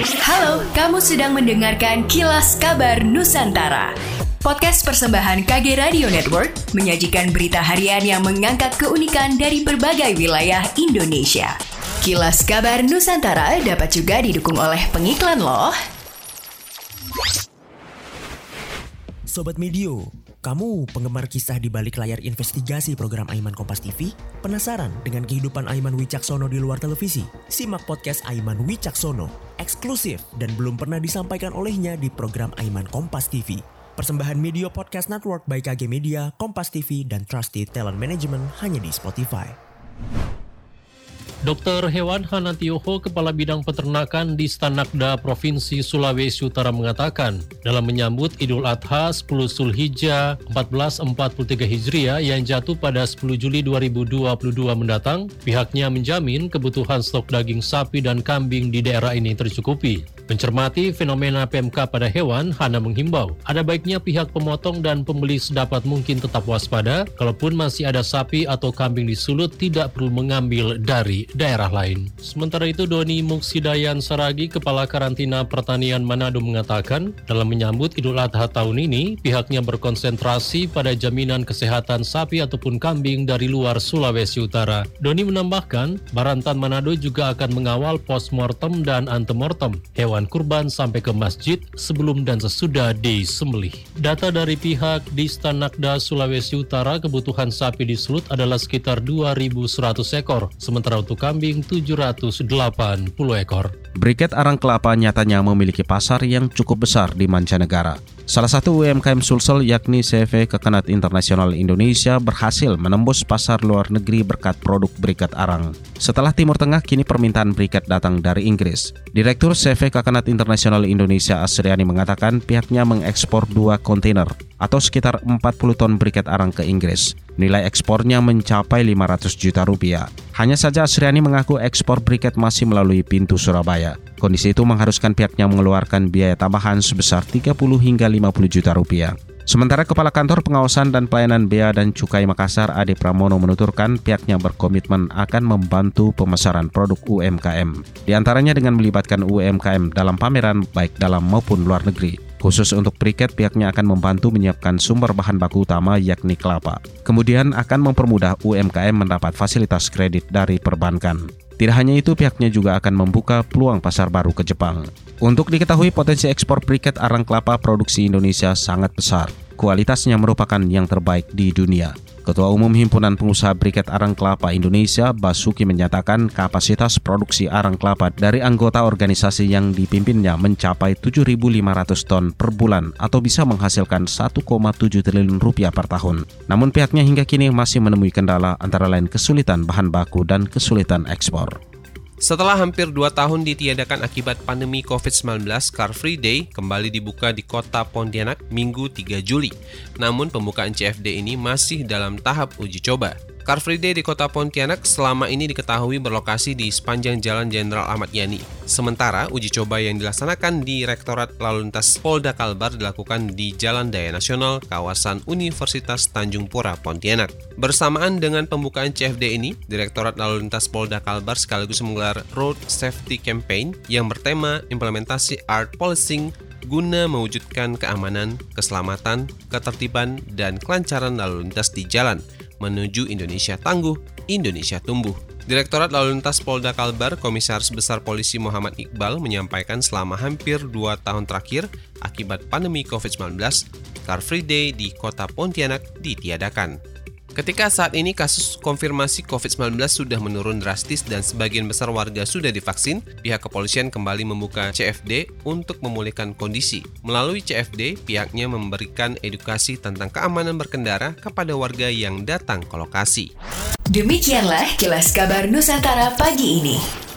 Halo, kamu sedang mendengarkan Kilas Kabar Nusantara. Podcast persembahan KG Radio Network menyajikan berita harian yang mengangkat keunikan dari berbagai wilayah Indonesia. Kilas Kabar Nusantara dapat juga didukung oleh pengiklan loh. Sobat Medio, kamu penggemar kisah di balik layar investigasi program Aiman Kompas TV? Penasaran dengan kehidupan Aiman Wicaksono di luar televisi? Simak podcast Aiman Wicaksono, eksklusif dan belum pernah disampaikan olehnya di program Aiman Kompas TV. Persembahan Media Podcast Network by KG Media, Kompas TV, dan Trusted Talent Management hanya di Spotify. Dr. Hewan Hanatioho, Kepala Bidang Peternakan di Stanakda Provinsi Sulawesi Utara mengatakan, dalam menyambut Idul Adha 10 Sulhijjah 1443 Hijriah yang jatuh pada 10 Juli 2022 mendatang, pihaknya menjamin kebutuhan stok daging sapi dan kambing di daerah ini tercukupi. Mencermati fenomena PMK pada hewan, Hana menghimbau, ada baiknya pihak pemotong dan pembeli sedapat mungkin tetap waspada, kalaupun masih ada sapi atau kambing di sulut tidak perlu mengambil dari daerah lain. Sementara itu, Doni Muksidayan Saragi, Kepala Karantina Pertanian Manado mengatakan, dalam menyambut Idul Adha tahun ini, pihaknya berkonsentrasi pada jaminan kesehatan sapi ataupun kambing dari luar Sulawesi Utara. Doni menambahkan, Barantan Manado juga akan mengawal postmortem dan antemortem hewan hewan kurban sampai ke masjid sebelum dan sesudah disembelih. Data dari pihak di Stanakda Sulawesi Utara, kebutuhan sapi di Sulut adalah sekitar 2.100 ekor, sementara untuk kambing 780 ekor. Briket Arang Kelapa nyatanya memiliki pasar yang cukup besar di mancanegara. Salah satu UMKM Sulsel yakni CV Kekenat Internasional Indonesia berhasil menembus pasar luar negeri berkat produk briket arang. Setelah Timur Tengah, kini permintaan briket datang dari Inggris. Direktur CV Kekenat Internasional Indonesia Asriani mengatakan pihaknya mengekspor dua kontainer atau sekitar 40 ton briket arang ke Inggris. Nilai ekspornya mencapai 500 juta rupiah. Hanya saja Asriani mengaku ekspor briket masih melalui pintu Surabaya. Kondisi itu mengharuskan pihaknya mengeluarkan biaya tambahan sebesar 30 hingga 50 juta rupiah. Sementara Kepala Kantor Pengawasan dan Pelayanan Bea dan Cukai Makassar Ade Pramono menuturkan pihaknya berkomitmen akan membantu pemasaran produk UMKM. Di antaranya dengan melibatkan UMKM dalam pameran baik dalam maupun luar negeri. Khusus untuk briket, pihaknya akan membantu menyiapkan sumber bahan baku utama yakni kelapa. Kemudian akan mempermudah UMKM mendapat fasilitas kredit dari perbankan. Tidak hanya itu, pihaknya juga akan membuka peluang pasar baru ke Jepang. Untuk diketahui potensi ekspor briket arang kelapa produksi Indonesia sangat besar. Kualitasnya merupakan yang terbaik di dunia. Ketua Umum Himpunan Pengusaha Briket Arang Kelapa Indonesia, Basuki menyatakan kapasitas produksi arang kelapa dari anggota organisasi yang dipimpinnya mencapai 7.500 ton per bulan atau bisa menghasilkan 1,7 triliun rupiah per tahun. Namun pihaknya hingga kini masih menemui kendala antara lain kesulitan bahan baku dan kesulitan ekspor. Setelah hampir dua tahun ditiadakan akibat pandemi COVID-19, Car Free Day kembali dibuka di kota Pontianak Minggu 3 Juli. Namun pembukaan CFD ini masih dalam tahap uji coba. Car Free Day di kota Pontianak selama ini diketahui berlokasi di sepanjang Jalan Jenderal Ahmad Yani. Sementara uji coba yang dilaksanakan di Rektorat Lalu Lintas Polda Kalbar dilakukan di Jalan Daya Nasional kawasan Universitas Tanjung Pura Pontianak. Bersamaan dengan pembukaan CFD ini, Direktorat Lalu Lintas Polda Kalbar sekaligus menggelar Road Safety Campaign yang bertema implementasi art policing guna mewujudkan keamanan, keselamatan, ketertiban, dan kelancaran lalu lintas di jalan menuju Indonesia tangguh, Indonesia tumbuh. Direktorat Lalu Lintas Polda Kalbar, Komisaris Besar Polisi Muhammad Iqbal menyampaikan selama hampir dua tahun terakhir akibat pandemi COVID-19, Car Free Day di kota Pontianak ditiadakan. Ketika saat ini kasus konfirmasi COVID-19 sudah menurun drastis dan sebagian besar warga sudah divaksin, pihak kepolisian kembali membuka CFD untuk memulihkan kondisi. Melalui CFD, pihaknya memberikan edukasi tentang keamanan berkendara kepada warga yang datang ke lokasi. Demikianlah kilas kabar Nusantara pagi ini.